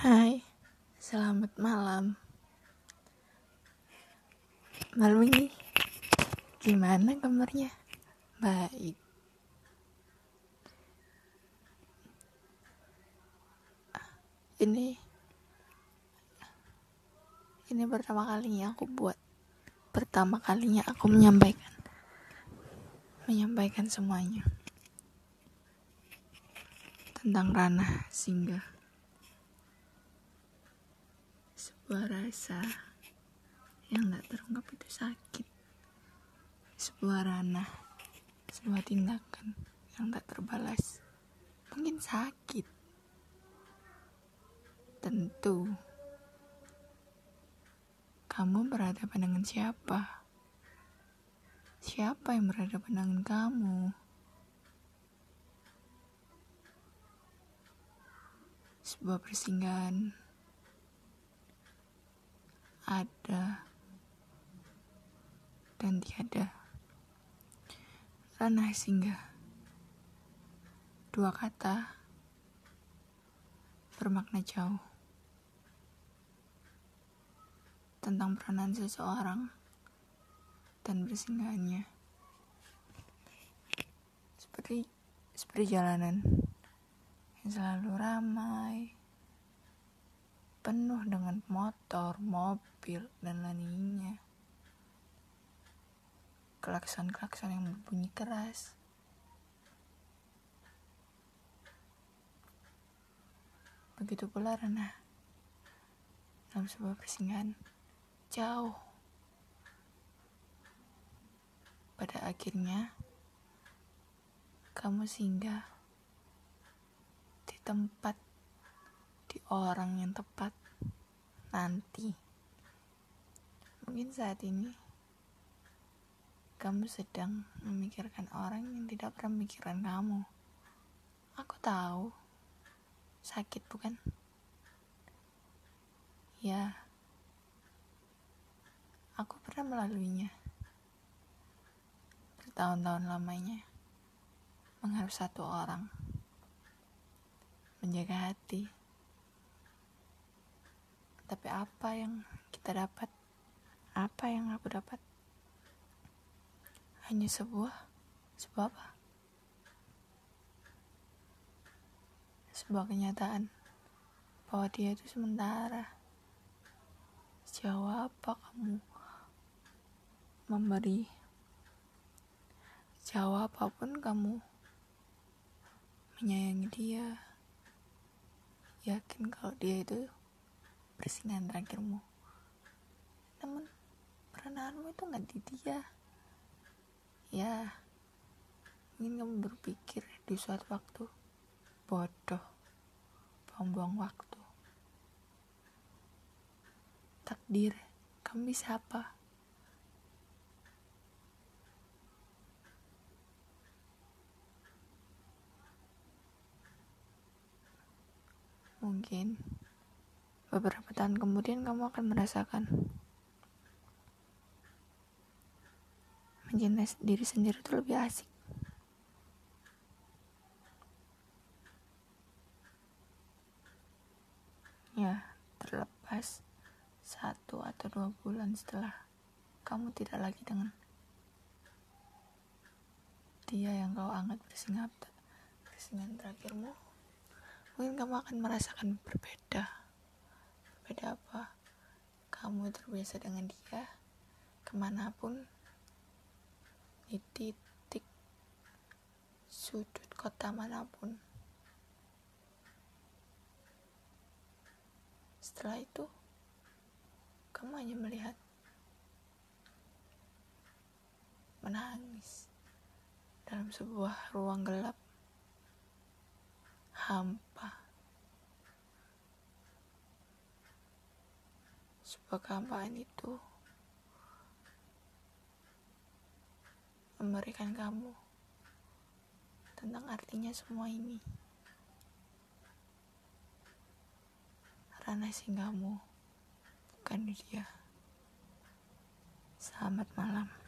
Hai, selamat malam. Malam ini gimana kabarnya? Baik. Ini ini pertama kalinya aku buat. Pertama kalinya aku menyampaikan menyampaikan semuanya tentang ranah singgah sebuah rasa yang tak terungkap itu sakit. Sebuah ranah sebuah tindakan yang tak terbalas. Mungkin sakit. Tentu. Kamu berhadapan dengan siapa? Siapa yang berhadapan dengan kamu? Sebuah persinggahan ada dan tiada. Ranah singgah. Dua kata bermakna jauh. Tentang peranan seseorang dan bersinggahannya. Seperti seperti jalanan yang selalu ramai, penuh dengan motor, mobil, dan lainnya. Klakson-klakson yang berbunyi keras. Begitu pula Rana dalam sebuah persinggahan jauh. Pada akhirnya, kamu singgah tempat di orang yang tepat nanti. Mungkin saat ini kamu sedang memikirkan orang yang tidak pernah memikirkan kamu. Aku tahu sakit bukan? Ya, aku pernah melaluinya bertahun-tahun lamanya mengharap satu orang menjaga hati. Tapi apa yang kita dapat? Apa yang aku dapat? Hanya sebuah, sebuah apa? Sebuah kenyataan bahwa dia itu sementara. Sejauh apa kamu memberi? Sejauh apa pun kamu menyayangi dia yakin kalau dia itu bersingan terakhirmu. Namun peranaanmu itu nggak di dia. Ya ingin kamu berpikir di suatu waktu. Bodoh buang-buang waktu. Takdir kamu bisa apa? Mungkin beberapa tahun kemudian kamu akan merasakan mencintai diri sendiri itu lebih asik. Ya, terlepas satu atau dua bulan setelah kamu tidak lagi dengan dia yang kau anggap bersingap bersingan terakhirmu mungkin kamu akan merasakan berbeda berbeda apa kamu terbiasa dengan dia ke mana pun di titik sudut kota mana pun setelah itu kamu hanya melihat menangis dalam sebuah ruang gelap hampa. Sebuah kehampaan itu memberikan kamu tentang artinya semua ini. Ranah singgahmu bukan dia. Selamat malam.